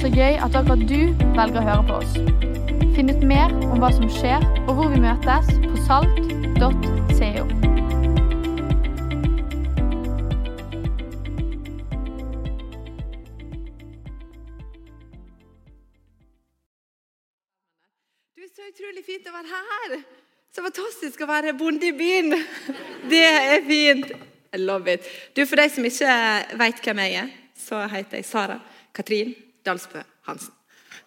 Så gøy at akkurat du velger å høre på oss. Finn ut mer om hva som skjer, og hvor vi møtes på salt.co. Du, Så utrolig fint å være her. Så fantastisk å være bonde i byen. Det er fint. I love it. Du, For de som ikke vet hvem jeg er, så heter jeg Sara Katrin Dalsbø Hansen.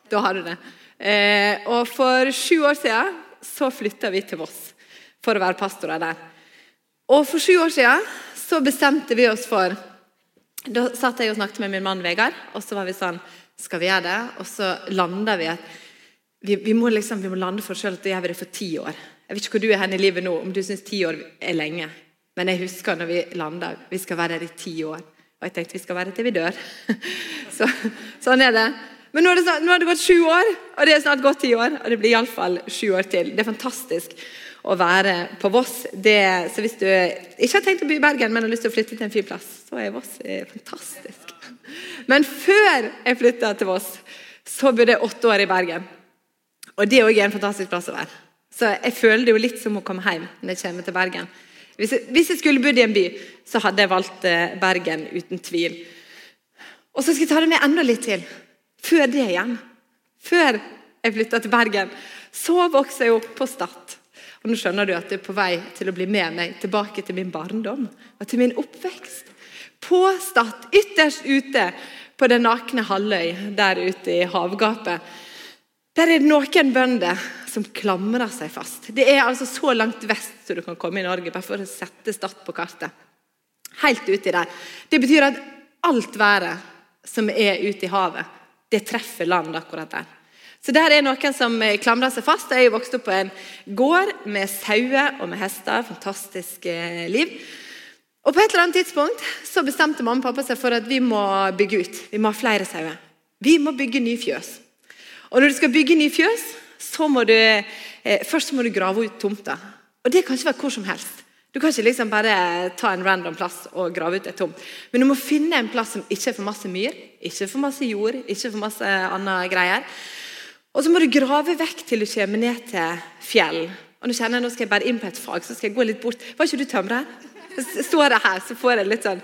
Da har du det. Eh, og For sju år siden så flytta vi til Voss for å være pastorer der. Og For sju år siden så bestemte vi oss for Da satt jeg og snakket med min mann Vegard, og så var vi sånn Skal vi gjøre det? Og så landa vi at vi, vi, må liksom, vi må lande for oss sjøl at da gjør vi det for ti år. Jeg vet ikke hvor du er hen i livet nå, om du syns ti år er lenge. Men jeg husker når vi landa, vi skal være der i ti år. Og jeg tenkte vi skal være til vi dør. Så, sånn er det. Men nå, er det snart, nå har det gått sju år, og det er snart gått ti år. Og det blir iallfall sju år til. Det er fantastisk å være på Voss. Det, så hvis du ikke har tenkt å bo i Bergen, men har lyst til å flytte til en fin plass, så er Voss eh, fantastisk. Men før jeg flytta til Voss, så bodde jeg åtte år i Bergen. Og det òg er en fantastisk plass å være. Så jeg føler det jo litt som å komme hjem når jeg kommer til Bergen. Hvis jeg, hvis jeg skulle bodd i en by, så hadde jeg valgt eh, Bergen uten tvil. Og så skal jeg ta det med enda litt til. Før det igjen. Før jeg flytta til Bergen, så vokste jeg opp på Stad. Og nå skjønner du at du er på vei til å bli med meg tilbake til min barndom og til min oppvekst. På Stad, ytterst ute på den nakne halvøy der ute i havgapet der er det noen bønder som klamrer seg fast. Det er altså så langt vest som du kan komme i Norge, bare for å sette Stad på kartet. Helt uti der. Det betyr at alt været som er ute i havet, det treffer land akkurat der. Så der er noen som klamrer seg fast. Jeg er vokst opp på en gård med sauer og med hester. Fantastisk eh, liv. Og På et eller annet tidspunkt så bestemte mamma og pappa seg for at vi må bygge ut. Vi må ha flere sauer. Vi må bygge ny fjøs. Og Når du skal bygge ny fjøs, så må du eh, først må du grave ut tomta. Og Det kan ikke være hvor som helst. Du kan ikke liksom bare ta en random plass og grave ut et tomt. Men du må finne en plass som ikke er for masse myr, ikke for masse jord, ikke for masse andre greier. Og så må du grave vekk til du kommer ned til fjell. Og Nå kjenner jeg, nå skal jeg bare inn på et fag, så skal jeg gå litt bort. Var ikke du tømrer? Står jeg her, så får jeg litt sånn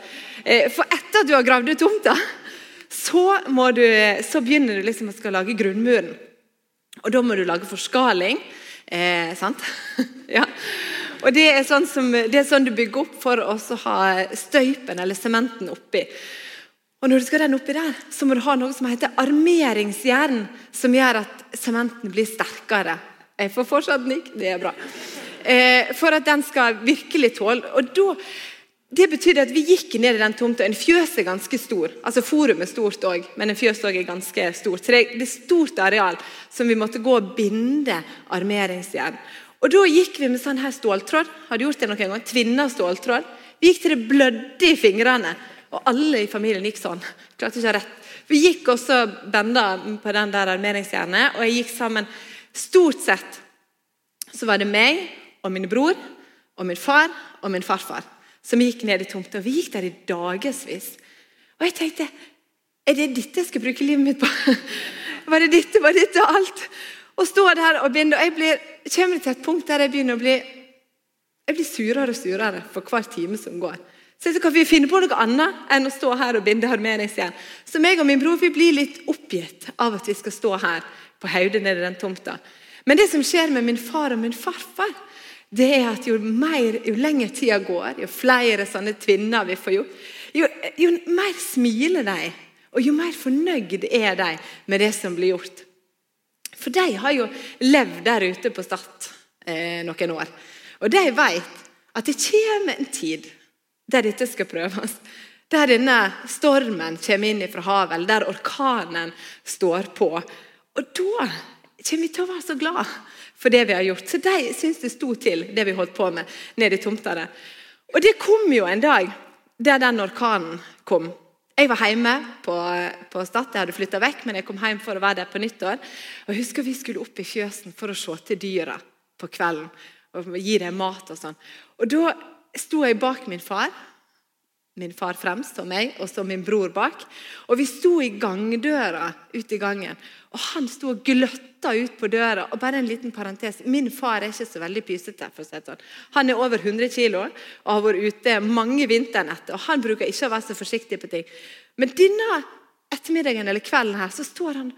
eh, For etter at du har gravd ut tomta, så, du, så begynner du liksom å skal lage grunnmuren. Og da må du lage forskaling. Eh, sant? ja. Og det er, sånn som, det er sånn du bygger opp for å ha støypen eller sementen oppi. Og Når du skal den oppi der, så må du ha noe som heter armeringsjern, som gjør at sementen blir sterkere. Jeg får fortsatt nikk, det er bra. Eh, for at den skal virkelig tåle Og da det betydde at vi gikk ned i den tomta. En fjøs er ganske stor. altså Forum er stort òg, men en fjøs er ganske stort. Så det er et stort areal som vi måtte gå og binde armeringsjern. Og Da gikk vi med sånn her ståltråd. Hadde gjort det noen gang? Tvinna ståltråd. Vi gikk til det blødde i fingrene. Og alle i familien gikk sånn. Klarte ikke å rett. Vi gikk også benda på den der armeringsjernet, og jeg gikk sammen. Stort sett så var det meg og min bror og min far og min farfar som gikk ned i tomta. Vi gikk der i dagevis. Og jeg tenkte Er det dette jeg skal bruke livet mitt på? Var det dette, var dette alt? Og stå der og binde. Og jeg blir, kommer til et punkt der jeg begynner å bli jeg blir surere og surere for hver time som går. Så kan vi finne på noe annet enn å stå her og binde harmoningsjern. Så meg og min bror vi blir litt oppgitt av at vi skal stå her på hodet nede i den tomta. Men det som skjer med min far og min farfar, det er at jo, mer, jo lenger tida går, jo flere sånne tvinner vi får gjort, jo, jo mer smiler de, og jo mer fornøyd er de med det som blir gjort. For de har jo levd der ute på Stad eh, noen år. Og de vet at det kommer en tid der dette skal prøves. Der denne stormen kommer inn fra havet, eller der orkanen står på. Og da kommer vi til å være så glad for det vi har gjort. Så de syns det sto til, det vi holdt på med nede i tomta. Og det kom jo en dag der den orkanen kom. Jeg var hjemme på, på Stad, jeg hadde flytta vekk, men jeg kom hjem for å være der på nyttår. Og jeg husker Vi skulle opp i fjøsen for å se til dyra på kvelden og gi dem mat. og sånn. Og Da sto jeg bak min far, min far fremst og meg, og så min bror bak. Og vi sto i gangdøra ute i gangen, og han sto og gløtta ut på døra. Og bare en liten parentes, Min far er ikke så veldig pysete. for å si det sånn. Han er over 100 kg og har vært ute mange vinternetter. og Han bruker ikke å være så forsiktig på ting. Men denne ettermiddagen eller kvelden her, så står han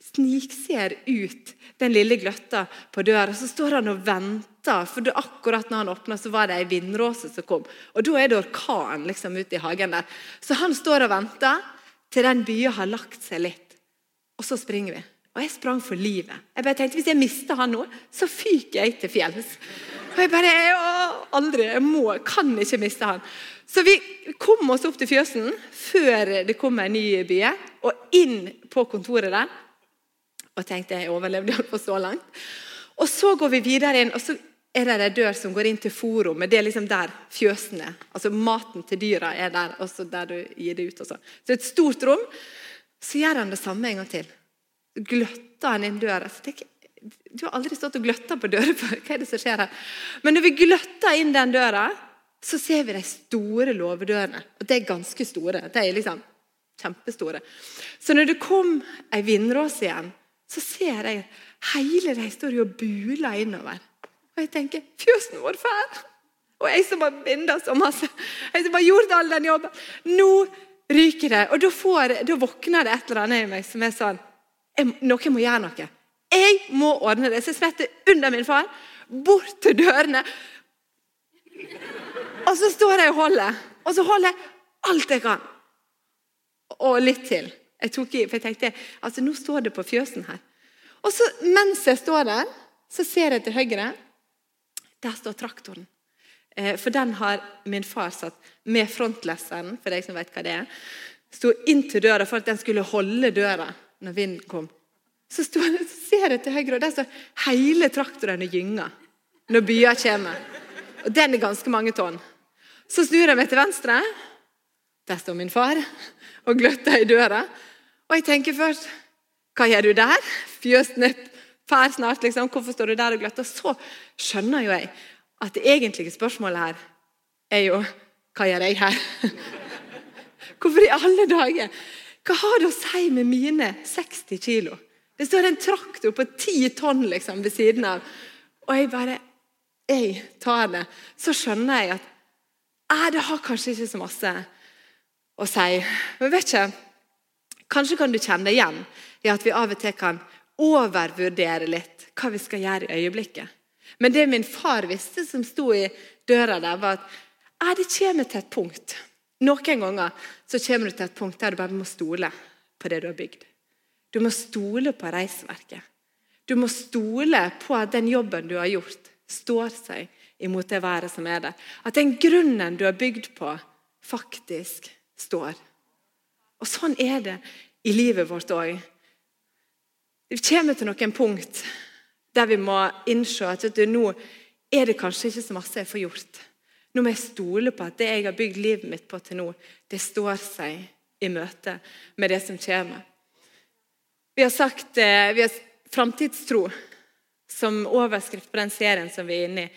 snikser ut den lille gløtta på døra. Så står han og venter, for akkurat når han åpna, så var det ei vindråse som kom. Og Da er det orkan liksom ute i hagen der. Så han står og venter til den byen har lagt seg litt. Og så springer vi. Og jeg sprang for livet. Jeg bare tenkte, Hvis jeg mister han nå, så fyker jeg til fjells. Og jeg bare å, Aldri. Jeg må, kan ikke miste han. Så vi kom oss opp til fjøsen før det kom en ny by, og inn på kontoret der og tenkte jeg overlevde iallfall så langt. Og Så går vi videre inn, og så er det en dør som går inn til forumet. Det er liksom der fjøsene altså Maten til dyra er der, og så der du gir det ut. Så Så et stort rom. Så gjør han det samme en gang til. Gløtter han inn døra. Så tenker jeg, Du har aldri stått og gløtta på dører før. Hva er det som skjer her? Men når vi gløtter inn den døra, så ser vi de store låvedørene. Og de er ganske store. De er liksom kjempestore. Så når det kom ei vindrås igjen, så ser jeg at hele de står og buler innover. Og jeg tenker Fjøsen vår fær. Og jeg som har binda så masse. Jeg som har gjort all den jobben. Nå ryker det. Og da, får, da våkner det et eller annet i meg som er sånn jeg, Noen må gjøre noe. Jeg må ordne det. Så jeg spretter under min far, bort til dørene. Og så står jeg og holder. Og så holder jeg alt jeg kan. Og litt til. Jeg tok i, for jeg tenkte altså nå står det på fjøsen her. Og så Mens jeg står der, så ser jeg til høyre. Der står traktoren. Eh, for den har min far satt med frontlesseren, for deg som vet hva det er. Sto inntil døra for at den skulle holde døra når vinden kom. Så, stod, så ser jeg til høyre, og der står hele traktoren og gynger når byer kommer. Og den er ganske mange tonn. Så snur jeg meg til venstre. Der står min far og gløtter i døra. Og jeg tenker først Hva gjør du der? Fjøsen er fær snart, liksom. Hvorfor står du der og gløtter? Så skjønner jo jeg at det egentlige spørsmålet her er jo Hva gjør jeg her? Hvorfor i alle dager? Hva har det å si med mine 60 kilo? Det står en traktor på 10 tonn liksom, ved siden av. Og jeg bare Jeg tar det. Så skjønner jeg at eh, det har kanskje ikke så masse å si. Men vet ikke Kanskje kan du kjenne det igjen i at vi av og til kan overvurdere litt hva vi skal gjøre i øyeblikket. Men det min far visste, som sto i døra der, var at det kommer til et punkt. Noen ganger så kommer du til et punkt der du bare må stole på det du har bygd. Du må stole på reisverket. Du må stole på at den jobben du har gjort, står seg imot det været som er der. At den grunnen du har bygd på, faktisk står. Og Sånn er det i livet vårt òg. Vi kommer til noen punkt der vi må innse at du, nå er det kanskje ikke så masse jeg får gjort. Nå må jeg stole på at det jeg har bygd livet mitt på til nå, det står seg i møte med det som kommer. Vi har sagt eh, vi har framtidstro som overskrift på den serien som vi er inne i.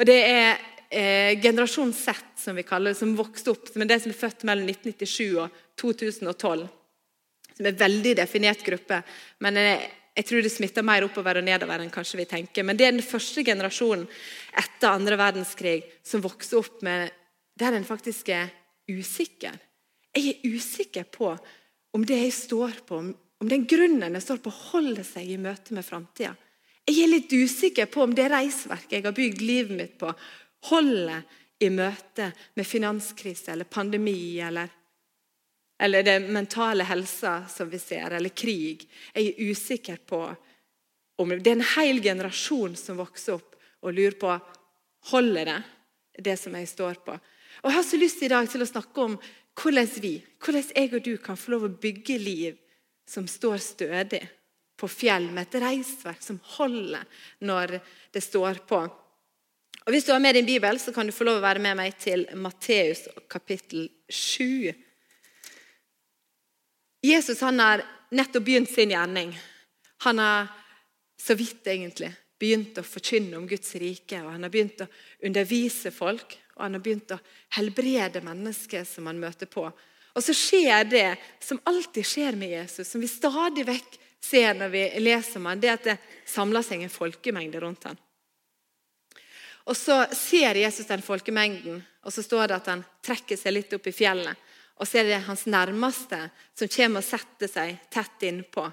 Og Det er eh, generasjon Z, som vi kaller det, som vokste opp, som er det som er født mellom 1997 og 2012. Som er en veldig definert gruppe. Men jeg, jeg tror det smitter mer oppover og nedover enn kanskje vi tenker. Men det er den første generasjonen etter andre verdenskrig som vokste opp med der en faktisk er usikker. Jeg er usikker på om det jeg står på, om den grunnen jeg står på, holder seg i møte med framtida. Jeg er litt usikker på om det reisverket jeg har bygd livet mitt på, holder i møte med finanskrise eller pandemi eller, eller den mentale helsa som vi ser, eller krig. Jeg er usikker på om Det er en hel generasjon som vokser opp og lurer på holder det, det som jeg står på. Og Jeg har så lyst i dag til å snakke om hvordan vi, hvordan jeg og du kan få lov å bygge liv som står stødig på fjell, med et reisverk som holder når det står på. Og Hvis du har med din bibel, så kan du få lov å være med meg til Matteus kapittel 7. Jesus han har nettopp begynt sin gjerning. Han har så vidt egentlig begynt å forkynne om Guds rike. og Han har begynt å undervise folk og han har begynt å helbrede mennesker som han møter på. Og så skjer det som alltid skjer med Jesus, som vi stadig vekk ser når vi leser om han, det at det samler seg en folkemengde rundt han. Og Så ser Jesus den folkemengden, og så står det at han trekker seg litt opp i fjellet. Og så er det hans nærmeste som kommer og setter seg tett innpå.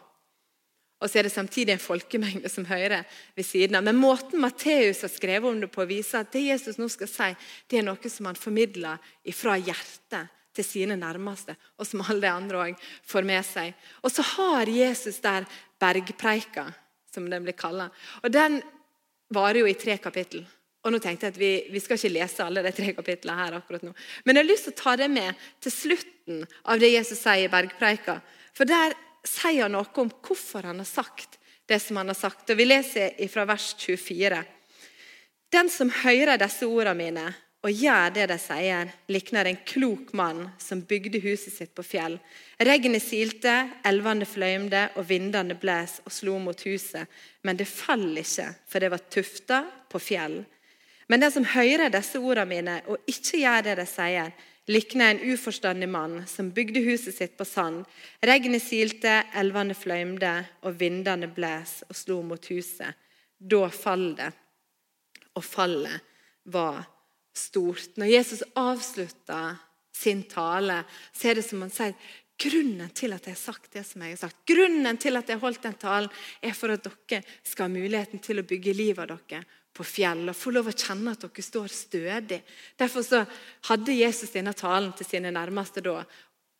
Og så er det samtidig en folkemengde som hører ved siden av. Men måten Matteus har skrevet om det på, viser at det Jesus nå skal si, det er noe som han formidler fra hjertet til sine nærmeste, og som alle de andre òg får med seg. Og så har Jesus der bergpreika, som den blir kalla. Og den varer jo i tre kapittel. Og nå tenkte jeg at vi, vi, skal ikke lese alle de tre kapitlene her akkurat nå. Men jeg har lyst til å ta det med til slutten av det Jesus sier i bergpreika. For der sier han noe om hvorfor han har sagt det som han har sagt. Og Vi leser fra vers 24. Den som hører disse ordene mine og gjør det de sier, likner en klok mann som bygde huset sitt på fjell. Regnet silte, elvene fløymde, og vindene bles og slo mot huset. Men det falt ikke, for det var tufta på fjell. Men den som hører disse ordene mine og ikke gjør det de sier, likner en uforstandig mann som bygde huset sitt på sand. Regnet silte, elvene fløymde, og vindene bles og slo mot huset. Da falt det, og fallet var stort. Når Jesus avslutta sin tale, så er det som han sier Grunnen til at jeg har sagt det som jeg har sagt, grunnen til at jeg har holdt den talen, er for at dere skal ha muligheten til å bygge livet av dere på fjell og få lov å kjenne at dere står stødig. Derfor så hadde Jesus denne talen til sine nærmeste da.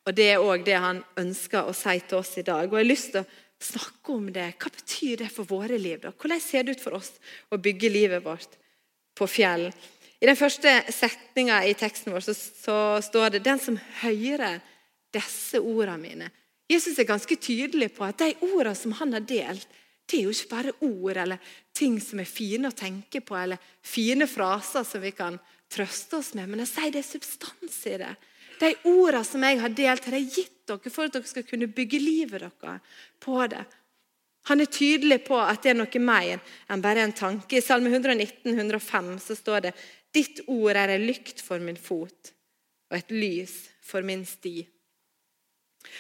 Og Det er òg det han ønsker å si til oss i dag. Og jeg har lyst til å snakke om det. Hva betyr det for våre liv? da? Hvordan ser det ut for oss å bygge livet vårt på fjell? I den første setninga i teksten vår så, så står det 'Den som hører disse ordene mine' Jesus er ganske tydelig på at de ordene som han har delt, det er jo ikke bare ord eller ting som er fine å tenke på, eller fine fraser som vi kan trøste oss med. Men jeg sier det er substans i det. De ordene som jeg har delt, har jeg gitt dere for at dere skal kunne bygge livet deres på det. Han er tydelig på at det er noe mer enn bare en tanke. I Salme 119, 105 så står det Ditt ord er en lykt for min fot og et lys for min sti.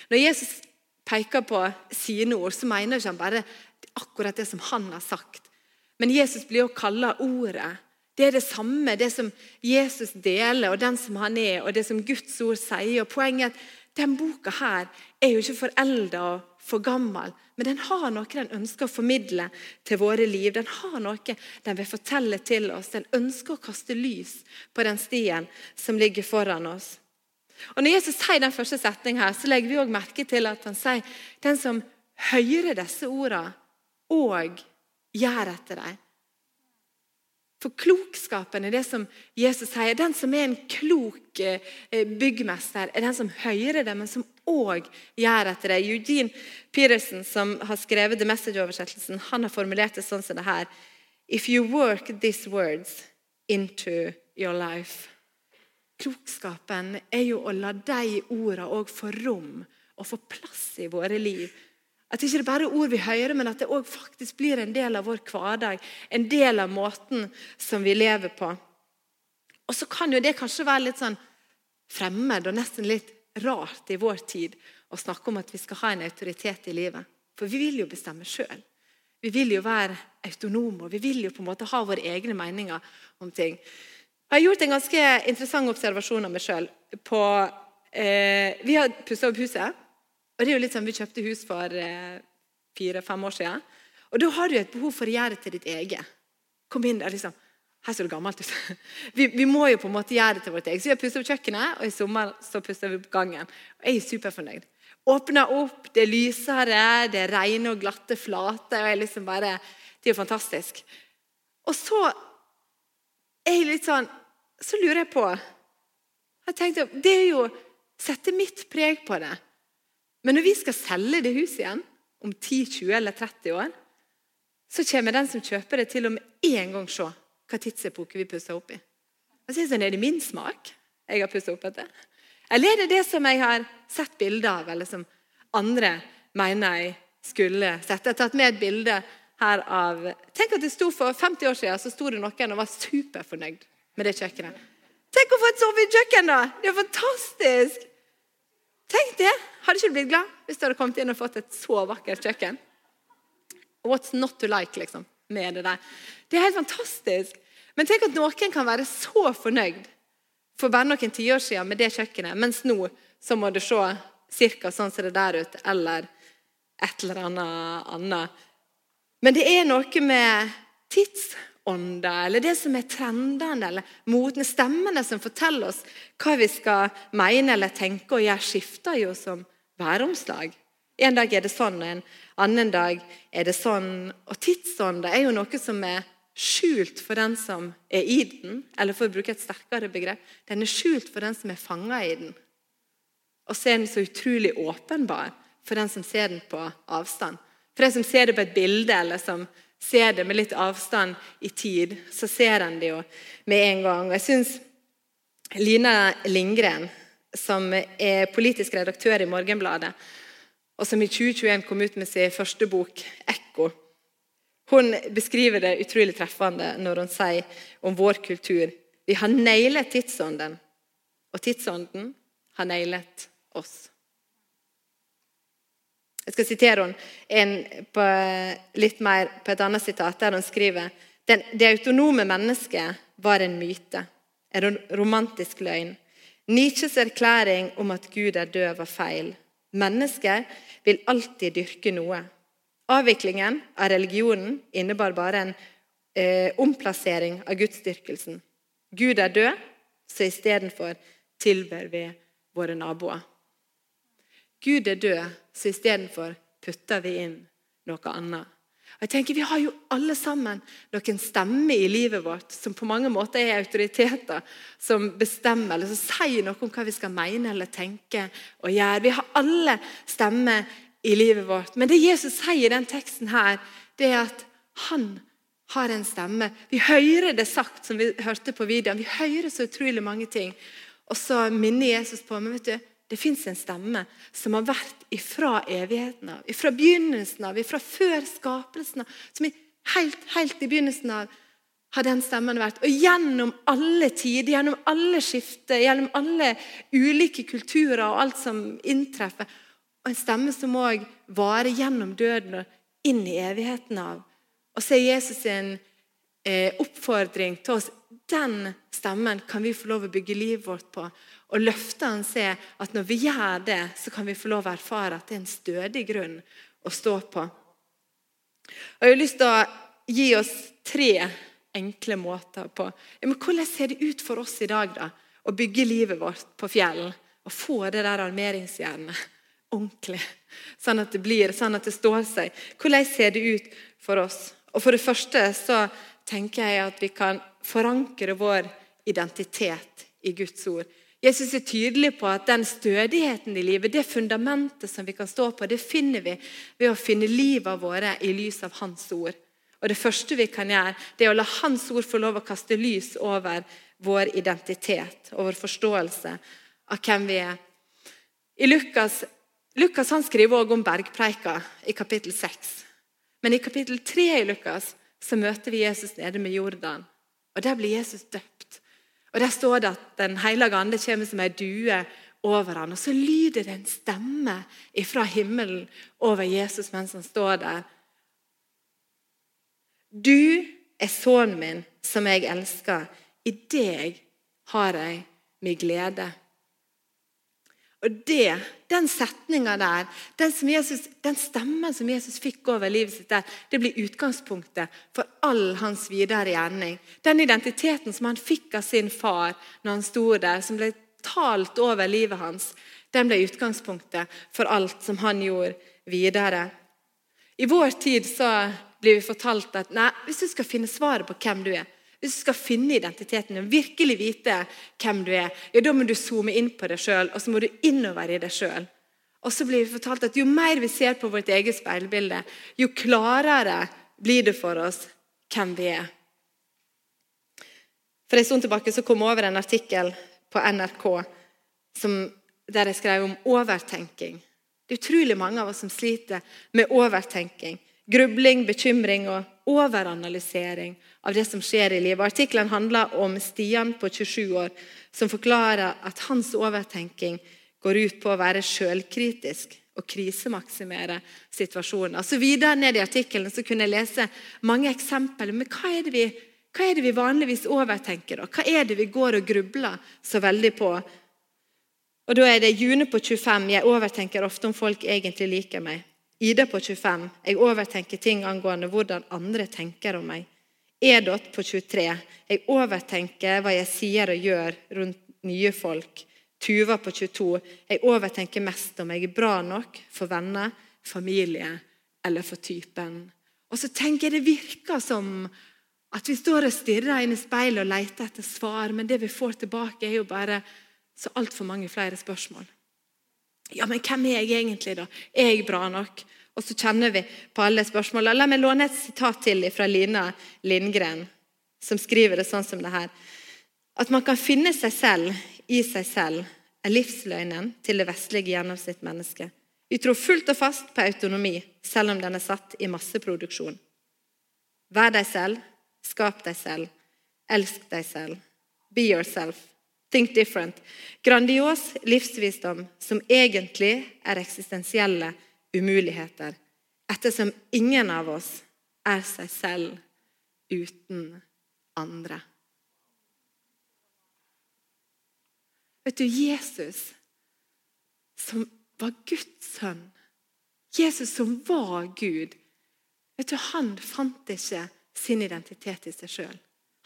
Når Jesus peker på sine ord, så mener han bare akkurat det som han har sagt. Men Jesus blir jo kalla Ordet. Det er det samme, det som Jesus deler, og den som han er, og det som Guds ord sier. Og Poenget er at den boka her er jo ikke forelda og for gammel, men den har noe den ønsker å formidle til våre liv. Den har noe den vil fortelle til oss. Den ønsker å kaste lys på den stien som ligger foran oss. Og Når Jesus sier den første setningen her, så legger vi også merke til at han sier den som hører disse ordene, og gjør etter dem. For klokskapen er det som Jesus sier. Den som er en klok eh, byggmester, er den som hører det, men som òg gjør etter det. Eugene Peterson, som har skrevet The Message-oversettelsen, han har formulert det sånn som det her. If you work these words into your life. Klokskapen er jo å la de ordene òg få rom og få plass i våre liv. At ikke det bare er ord vi hører, men at det òg faktisk blir en del av vår hverdag. En del av måten som vi lever på. Og så kan jo det kanskje være litt sånn fremmed og nesten litt rart i vår tid å snakke om at vi skal ha en autoritet i livet. For vi vil jo bestemme sjøl. Vi vil jo være autonome, og vi vil jo på en måte ha våre egne meninger om ting. Jeg har gjort en ganske interessant observasjon av meg sjøl. Eh, vi har pussa opp huset. Og det er jo litt sånn, Vi kjøpte hus for eh, fire-fem år siden. Og Da har du et behov for å gjøre det til ditt eget. Kom inn der, liksom. Her ser det gammelt ut. Vi, vi, må jo på en måte gjøre det til vårt eget. Så Vi har pussa opp kjøkkenet, og i sommer så pussa vi opp gangen. Og Jeg er superfornøyd. Åpner opp, det er lysere, det er rene og glatte flater. og jeg liksom bare, Det er jo fantastisk. Og så er jeg litt sånn Så lurer jeg på jeg tenkte, Det er jo Sette mitt preg på det. Men når vi skal selge det huset igjen om 10, 20 eller 30 år, så kommer den som kjøper det, til å med en gang se hva tidsepoke vi pusser opp i. Jeg synes, sånn, er det min smak jeg har pusset opp etter? Eller er det det som jeg har sett bilde av, eller som andre mener jeg skulle sett? Jeg har tatt med et bilde her av Tenk at det sto For 50 år siden så sto det noen og var superfornøyd med det kjøkkenet. Tenk å få et sovekjøkken, da! Det er fantastisk! Tenk det! Hadde ikke du blitt glad hvis du hadde kommet inn og fått et så vakkert kjøkken? What's not to like, liksom, med det der? Det er helt fantastisk. Men tenk at noen kan være så fornøyd for bare noen tiår siden med det kjøkkenet, mens nå så må det se ca. sånn som det der ut, eller et eller annet annet. Men det er noe med tidsånda, eller det som er trendene, eller motene, stemmene som forteller oss hva vi skal mene eller tenke og gjøre, skifter jo som væromslag. En dag er det sånn, og en annen dag er det sånn. Og tidsånda er jo noe som er skjult for den som er i den, eller for å bruke et sterkere begrep, den er skjult for den som er fanga i den. Og så er den så utrolig åpenbar for den som ser den på avstand. For den som ser det på et bilde, eller som ser det med litt avstand i tid, så ser en det jo med en gang. Jeg syns Lina Lindgren, som er politisk redaktør i Morgenbladet, og som i 2021 kom ut med sin første bok, 'Ekko', hun beskriver det utrolig treffende når hun sier om vår kultur vi har nailet tidsånden, og tidsånden har nailet oss. Jeg skal sitere henne på, litt mer på et annet sitat, der hun skriver det autonome mennesket var en myte, en romantisk løgn. Nietzsches erklæring om at Gud er død, var feil. Mennesker vil alltid dyrke noe. Avviklingen av religionen innebar bare en eh, omplassering av gudsdyrkelsen. Gud er død, så istedenfor tilber vi våre naboer. Gud er død, så istedenfor putter vi inn noe annet. Og jeg tenker, Vi har jo alle sammen noen stemmer i livet vårt som på mange måter er autoriteter som bestemmer eller som sier noe om hva vi skal mene eller tenke og gjøre. Vi har alle stemmer i livet vårt. Men det Jesus sier i den teksten, her, det er at han har en stemme. Vi hører det sagt, som vi hørte på videoen. Vi hører så utrolig mange ting. Og så minner Jesus på men vet du, det fins en stemme som har vært ifra evigheten av, ifra begynnelsen av, ifra før skapelsen av. Som helt, helt i begynnelsen av har den stemmen vært. Og gjennom alle tider, gjennom alle skifter, gjennom alle ulike kulturer og alt som inntreffer, og en stemme som òg varer gjennom døden og inn i evigheten av. Og så er Jesus en eh, oppfordring til oss. Den stemmen kan vi få lov å bygge livet vårt på. Og løftene er at når vi gjør det, så kan vi få lov å erfare at det er en stødig grunn å stå på. Og Jeg har lyst til å gi oss tre enkle måter på ja, men Hvordan ser det ut for oss i dag da, å bygge livet vårt på fjell? Og få det der armeringsjernet ordentlig. Sånn at det blir, sånn at det står seg. Hvordan ser det ut for oss? Og For det første så tenker jeg at vi kan forankre vår identitet i Guds ord. Jesus er tydelig på at den stødigheten i livet, det fundamentet som vi kan stå på, det finner vi ved å finne livet våre i lys av Hans ord. Og Det første vi kan gjøre, det er å la Hans ord få lov å kaste lys over vår identitet og vår forståelse av hvem vi er. I Lukas Lukas han skriver også om bergpreika i kapittel 6. Men i kapittel 3 i Lukas så møter vi Jesus nede med Jordan. Og Der blir Jesus døpt. Og Der står det at Den hellige ande kommer som ei due over ham. Og så lyder det en stemme fra himmelen over Jesus mens han står der. Du er sønnen min, som jeg elsker. I deg har jeg min glede. Og det, Den setninga der, den, Jesus, den, stemmen som Jesus fikk over livet sitt, der, det blir utgangspunktet for all hans videre gjerning. Den identiteten som han fikk av sin far når han sto der, som ble talt over livet hans, den ble utgangspunktet for alt som han gjorde videre. I vår tid så blir vi fortalt at nei, hvis du skal finne svaret på hvem du er, hvis du skal finne identiteten din, virkelig vite hvem du er, ja, da må du zoome inn på deg sjøl, og så må du innover i deg sjøl. Og så blir vi fortalt at Jo mer vi ser på vårt eget speilbilde, jo klarere blir det for oss hvem vi er. For En stund tilbake så kom jeg over en artikkel på NRK som, der jeg skrev om overtenking. Det er utrolig mange av oss som sliter med overtenking. Grubling, bekymring og overanalysering av det som skjer i livet. Artikkelen handler om Stian på 27 år som forklarer at hans overtenking går ut på å være sjølkritisk og krisemaksimere situasjonen. Altså Videre ned i artikkelen kunne jeg lese mange eksempler. Men hva er, vi, hva er det vi, vanligvis overtenker? Da? Hva er det vi går og grubler så veldig på? Og Da er det June på 25. Jeg overtenker ofte om folk egentlig liker meg. Ida på 25. Jeg overtenker ting angående hvordan andre tenker om meg. Edot på 23. Jeg overtenker hva jeg sier og gjør rundt nye folk. Tuva på 22. Jeg overtenker mest om jeg er bra nok for venner, familie eller for typen. Og så tenker jeg Det virker som at vi står og stirrer inn i speilet og leter etter svar, men det vi får tilbake, er jo bare så altfor mange flere spørsmål. Ja, men hvem er jeg egentlig, da? Er jeg bra nok? Og så kjenner vi på alle spørsmålene. La meg låne et sitat til fra Lina Lindgren, som skriver det sånn som det her. At man kan finne seg selv i seg selv, er livsløgnen til det vestlige gjennomsnittmennesket. Vi tror fullt og fast på autonomi, selv om den er satt i masseproduksjon. Vær deg selv, skap deg selv, elsk deg selv. Be yourself. Think different. Grandios livsvisdom som egentlig er eksistensielle umuligheter, ettersom ingen av oss er seg selv uten andre. Vet du, Jesus som var Guds sønn, Jesus som var Gud, vet du, han fant ikke sin identitet i seg sjøl.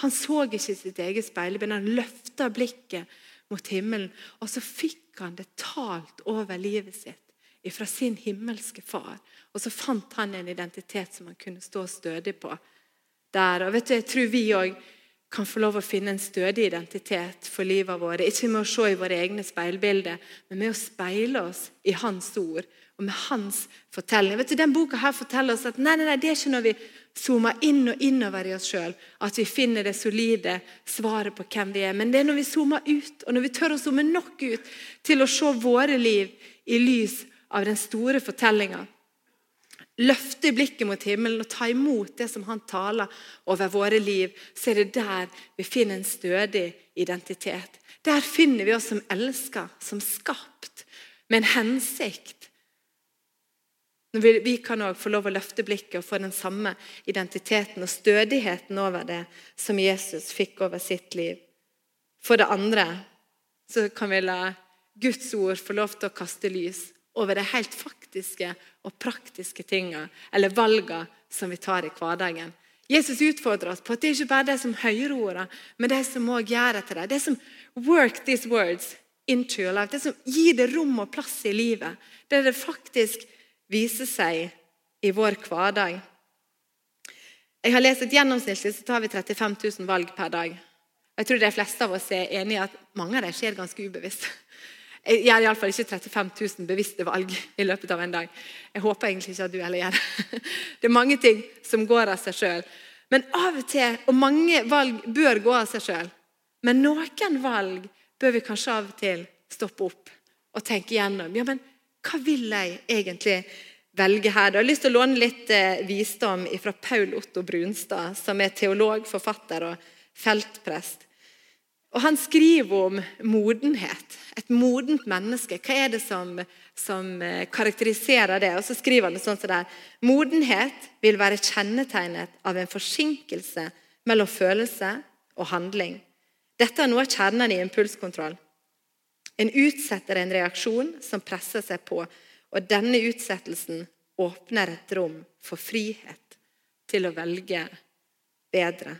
Han så ikke sitt eget speilbilde. Han løfta blikket mot himmelen, og så fikk han det talt over livet sitt fra sin himmelske far. Og så fant han en identitet som han kunne stå stødig på. Der, og vet du, Jeg tror vi òg kan få lov å finne en stødig identitet for livet vårt. Ikke med å se i våre egne speilbilder, men med å speile oss i Hans ord og med Hans fortelling. Vet du, Den boka her forteller oss at nei, nei, nei, det er ikke når vi zoomer inn og innover i oss sjøl at vi finner det solide svaret på hvem vi er. Men det er når vi zoomer ut, og når vi tør å zoome nok ut til å se våre liv i lys av den store fortellinga. Løfte blikket mot himmelen og ta imot det som han taler over våre liv, så er det der vi finner en stødig identitet. Der finner vi oss som elska, som skapt, med en hensikt. Vi, kan òg få lov å løfte blikket og få den samme identiteten og stødigheten over det som Jesus fikk over sitt liv. For det andre så kan vi la Guds ord få lov til å kaste lys over de helt faktiske og praktiske tingene eller valgene som vi tar i hverdagen. Jesus utfordrer oss på at det ikke bare er de som hører ordene, men de som òg gjør etter dem. Det som work these words into your life. Det som gir det rom og plass i livet. Det er det faktisk viser seg i vår hverdag. Jeg har lest at Gjennomsnittlig så tar vi 35 000 valg per dag. Jeg tror de fleste av oss er enige i at mange av dem skjer ganske ubevisst. Jeg gjør iallfall ikke 35 000 bevisste valg i løpet av en dag. Jeg håper egentlig ikke at du heller gjør det. Det er mange ting som går av seg sjøl. Men av og til, og mange valg bør gå av seg sjøl, men noen valg bør vi kanskje av og til stoppe opp og tenke gjennom. Ja, men hva vil jeg egentlig velge her? Jeg har lyst til å låne litt eh, visdom fra Paul Otto Brunstad, som er teolog, forfatter og feltprest. Og Han skriver om modenhet. Et modent menneske. Hva er det som, som eh, karakteriserer det? Og så skriver han det sånn som det. Modenhet vil være kjennetegnet av en forsinkelse mellom følelse og handling. Dette er noe av kjernen i impulskontroll. En utsetter en reaksjon som presser seg på, og denne utsettelsen åpner et rom for frihet til å velge bedre.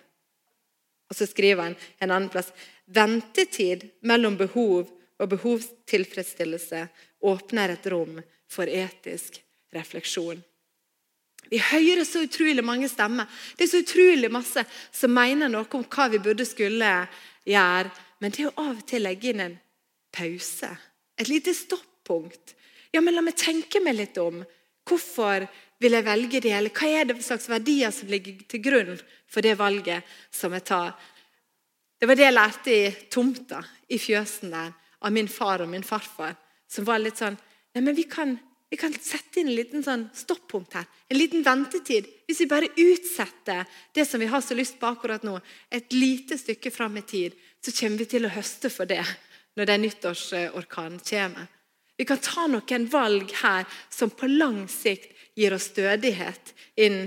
Og så skriver han en annen plass Ventetid mellom behov og behovstilfredsstillelse åpner et rom for etisk refleksjon. Vi hører så utrolig mange stemmer. Det er så utrolig masse som mener noe om hva vi burde skulle gjøre. Men det er å av og til legge inn en pause, et lite stoppunkt. Ja, men La meg tenke meg litt om. Hvorfor vil jeg velge det? Eller hva er det slags verdier som ligger til grunn for det valget som jeg tar? Det var det jeg lærte i tomta i fjøsen der av min far og min farfar. Som var litt sånn Nei, men vi kan, Vi kan sette inn en liten sånn stoppunkt her. En liten ventetid. Hvis vi bare utsetter det som vi har så lyst på akkurat nå, et lite stykke fram i tid, så kommer vi til å høste for det når den nyttårsorkanen kommer. Vi kan ta noen valg her som på lang sikt gir oss stødighet inn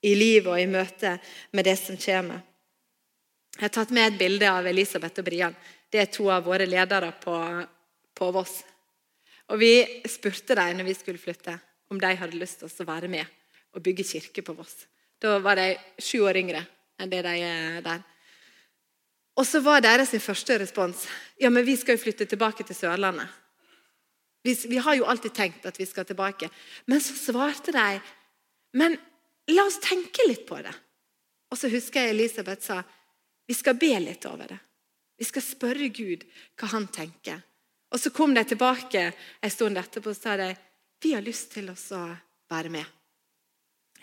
i livet og i møte med det som kommer. Jeg har tatt med et bilde av Elisabeth og Brian. Det er to av våre ledere på, på Voss. Og Vi spurte dem når vi skulle flytte, om de hadde lyst til å være med og bygge kirke på Voss. Da var de sju år yngre enn det de er der. Og så var deres første respons ja, men vi skal jo flytte tilbake til Sørlandet. Vi, vi har jo alltid tenkt at vi skal tilbake. Men så svarte de men la oss tenke litt på det. Og så husker jeg Elisabeth sa vi skal be litt over det. Vi skal spørre Gud hva han tenker. Og Så kom de tilbake en stund etterpå og sa de, vi har lyst til å være med.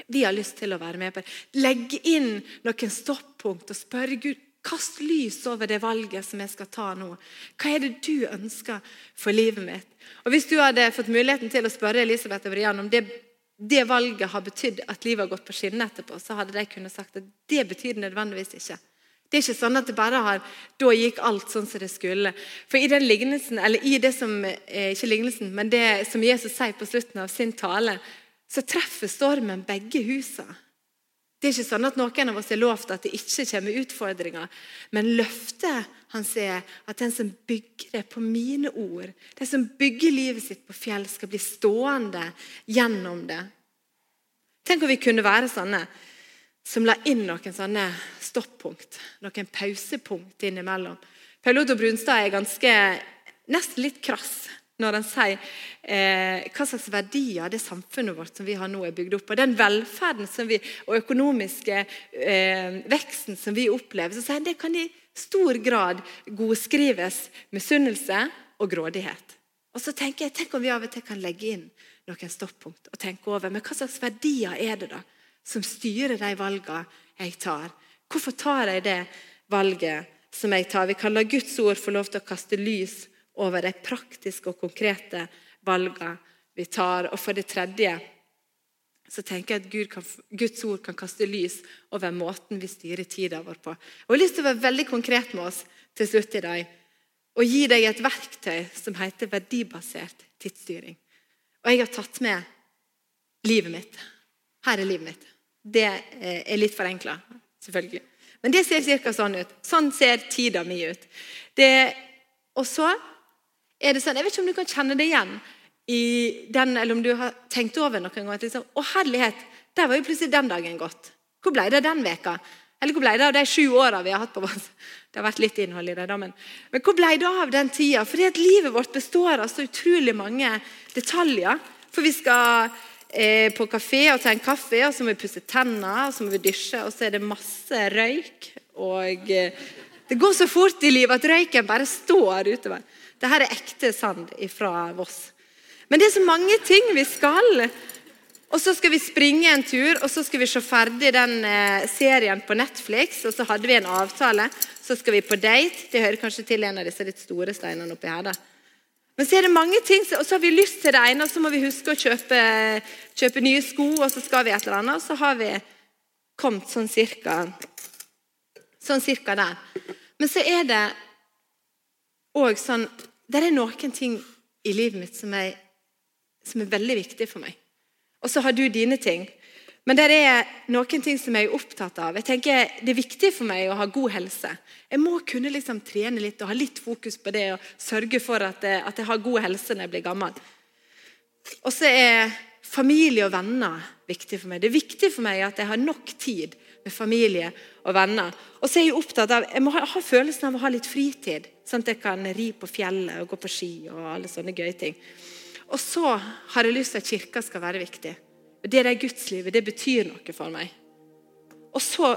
Vi har lyst til å være med på det. Legge inn noen stoppunkt og spørre Gud Kast lys over det valget som jeg skal ta nå. Hva er det du ønsker for livet mitt? Og Hvis du hadde fått muligheten til å spørre Elisabeth og Brian om det, det valget har betydd at livet har gått på skinner etterpå, så hadde de kunnet sagt at det betyr nødvendigvis ikke. Det er ikke sånn at det bare har, da gikk alt sånn som det skulle. For i den lignelsen, eller i det som eh, ikke lignelsen, men det som Jesus sier på slutten av sin tale, så treffer stormen begge husene. Det er ikke sånn at noen av oss er lovt at det ikke kommer utfordringer. Men løftet hans er at den som bygger det på mine ord, den som bygger livet sitt på fjell, skal bli stående gjennom det. Tenk om vi kunne være sånne som la inn noen sånne stoppunkt, noen pausepunkt innimellom. Paul Otto Brunstad er ganske, nesten litt krass når han sier eh, hva slags verdier det samfunnet vårt som vi har nå er bygd opp på. Den velferden vi, og økonomiske eh, veksten som vi opplever, så sier han det kan i stor grad godskrives misunnelse og grådighet. Og så tenker jeg, Tenk om vi av og til kan legge inn noen stoppunkt og tenke over men hva slags verdier er det da som styrer de valgene jeg tar. Hvorfor tar jeg det valget som jeg tar? Vi kan la Guds ord få lov til å kaste lys over de praktiske og konkrete valgene vi tar. Og for det tredje så tenker jeg at Gud kan, Guds ord kan kaste lys over måten vi styrer tida vår på. Jeg har lyst til å være veldig konkret med oss til slutt i dag. Og gi deg et verktøy som heter verdibasert tidsstyring. Og jeg har tatt med livet mitt. Her er livet mitt. Det eh, er litt forenkla, selvfølgelig. Men det ser ca. sånn ut. Sånn ser tida mi ut. Det, og så er det sånn Jeg vet ikke om du kan kjenne det igjen den, eller om du har tenkt over noen gang. Liksom, å herlighet, der var jo plutselig den dagen gått. Hvor ble det den veka? Eller hvor ble det av de sju åra vi har hatt på oss? Det har vært litt innhold i det, da, men, men hvor ble det av den tida? Fordi at livet vårt består av så utrolig mange detaljer. For vi skal eh, på kafé og ta en kaffe, og så må vi pusse tenner, og så må vi dusje, og så er det masse røyk. Og eh, det går så fort i livet at røyken bare står utover. Dette er ekte sand fra Voss. Men det er så mange ting vi skal. Og så skal vi springe en tur, og så skal vi se ferdig den eh, serien på Netflix. Og så hadde vi en avtale. Så skal vi på date. Det hører kanskje til en av disse litt store steinene oppi her. da. Men så er det mange ting, og så har vi lyst til det ene, og så må vi huske å kjøpe, kjøpe nye sko, og så skal vi et eller annet. Og så har vi kommet sånn cirka, sånn cirka der. Men så er det òg sånn Det er noen ting i livet mitt som er, som er veldig viktig for meg. Og så har du dine ting. Men det er noen ting som jeg er opptatt av. Jeg tenker Det er viktig for meg å ha god helse. Jeg må kunne liksom trene litt og ha litt fokus på det og sørge for at jeg, at jeg har god helse når jeg blir gammel. Og så er familie og venner viktig for meg. Det er viktig for meg at jeg har nok tid med familie og venner. Og så er jeg opptatt av, jeg må ha, ha følelsen av å ha litt fritid, sånn at jeg kan ri på fjellet og gå på ski og alle sånne gøye ting. Og så har jeg lyst til at kirka skal være viktig. Det der gudslivet, det betyr noe for meg. Og så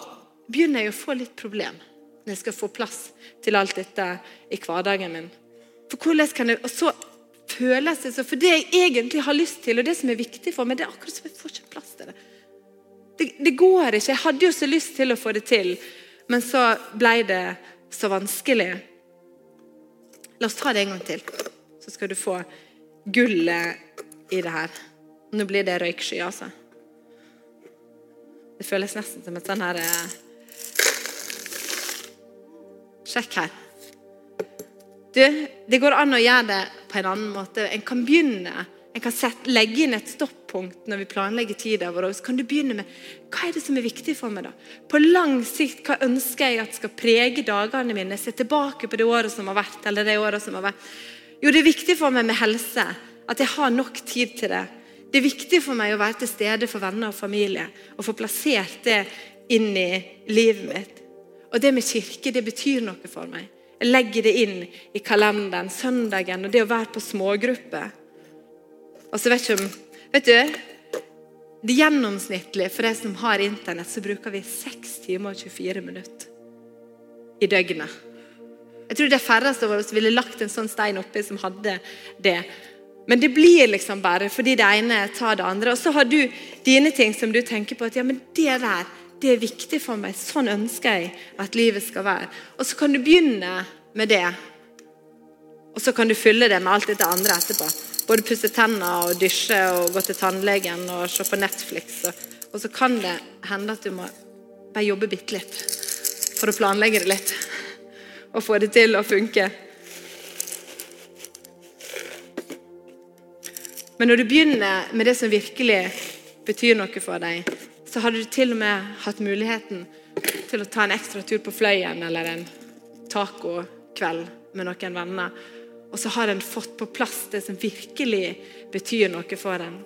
begynner jeg å få litt problem når jeg skal få plass til alt dette i hverdagen min. For hvordan kan jeg, Og så føles det så For det jeg egentlig har lyst til, og det som er viktig for meg, det er akkurat som jeg får ikke plass til det. Det, det går ikke. Jeg hadde jo så lyst til å få det til, men så ble det så vanskelig. La oss ta det en gang til, så skal du få gullet i det her. Nå blir det røyksky, altså. Det føles nesten som et sånn her eh, Sjekk her. Du, det går an å gjøre det på en annen måte. En kan begynne en kan sette, legge inn et stoppunkt når vi planlegger tida vår. Så kan du begynne med hva er det som er viktig for meg. da? På lang sikt, hva ønsker jeg at skal prege dagene mine? Se tilbake på det året som har vært. eller det året som har vært. Jo, det er viktig for meg med helse. At jeg har nok tid til det. Det er viktig for meg å være til stede for venner og familie. Og få plassert det inn i livet mitt. Og det med kirke, det betyr noe for meg. Jeg legger det inn i kalenderen. Søndagen og det å være på smågrupper. Og så vet ikke om Vet du, det gjennomsnittlige for de som har internett, så bruker vi 6 timer og 24 minutter i døgnet. Jeg tror er færreste av oss ville lagt en sånn stein oppi som hadde det. Men det blir liksom bare fordi det ene tar det andre. Og så har du dine ting som du tenker på at ja, men det der, det er viktig for meg. Sånn ønsker jeg at livet skal være. Og så kan du begynne med det. Og så kan du fylle det med alt dette andre etterpå. Både pusse tenner og dusje og gå til tannlegen og se på Netflix. Og, så kan det hende at du må bare jobbe bitte litt for å planlegge det litt. Og få det til å funke. Men når du begynner med det som virkelig betyr noe for deg, så hadde du til og med hatt muligheten til å ta en ekstra tur på Fløyen eller en tacokveld med noen venner og så har en fått på plass det som virkelig betyr noe for en.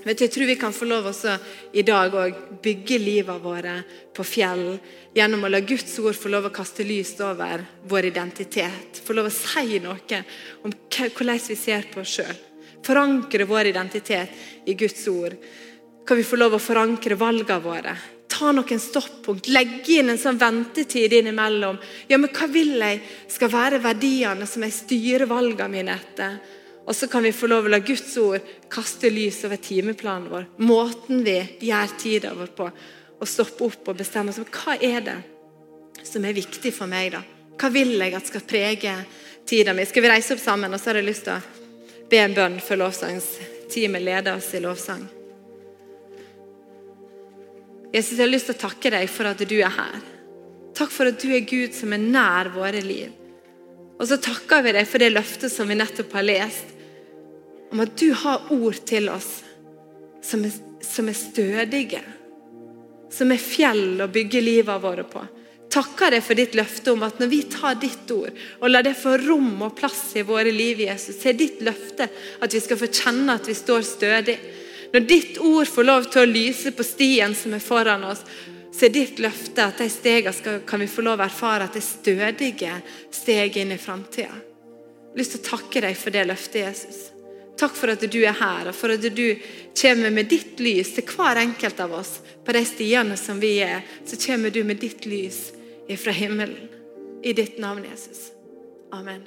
Vet du, jeg tror vi kan få lov også i dag å bygge livet våre på fjell. Gjennom å la Guds ord få lov å kaste lys over vår identitet. Få lov å si noe om hvordan vi ser på oss sjøl. Forankre vår identitet i Guds ord. Kan vi få lov å forankre valgene våre ta noen stoppunkt. Legge inn en sånn ventetid innimellom. Ja, men hva vil jeg skal være verdiene som jeg styrer valgene mine etter? Og så kan vi få lov å la Guds ord kaste lys over timeplanen vår. Måten vi gjør tida vår på. Og stoppe opp og bestemme oss hva er det som er viktig for meg. da? Hva vil jeg at skal prege tida mi? Skal vi reise opp sammen? Og så har jeg lyst til å be en bønn for lovsangsteamet leder oss i lovsang. Jesus, jeg har lyst til å takke deg for at du er her. Takk for at du er Gud som er nær våre liv. Og så takker vi deg for det løftet som vi nettopp har lest, om at du har ord til oss som er, som er stødige. Som er fjell å bygge livet våre på. Takker deg for ditt løfte om at når vi tar ditt ord og lar det få rom og plass i våre liv, Jesus, så er ditt løfte at vi skal få kjenne at vi står stødig når ditt ord får lov til å lyse på stien som er foran oss, så er ditt løfte at de stegene kan vi få lov å erfare at det er stødige steg inn i framtida. Jeg har lyst til å takke deg for det løftet, Jesus. Takk for at du er her, og for at du kommer med ditt lys til hver enkelt av oss. På de stiene som vi er, så kommer du med ditt lys fra himmelen. I ditt navn, Jesus. Amen.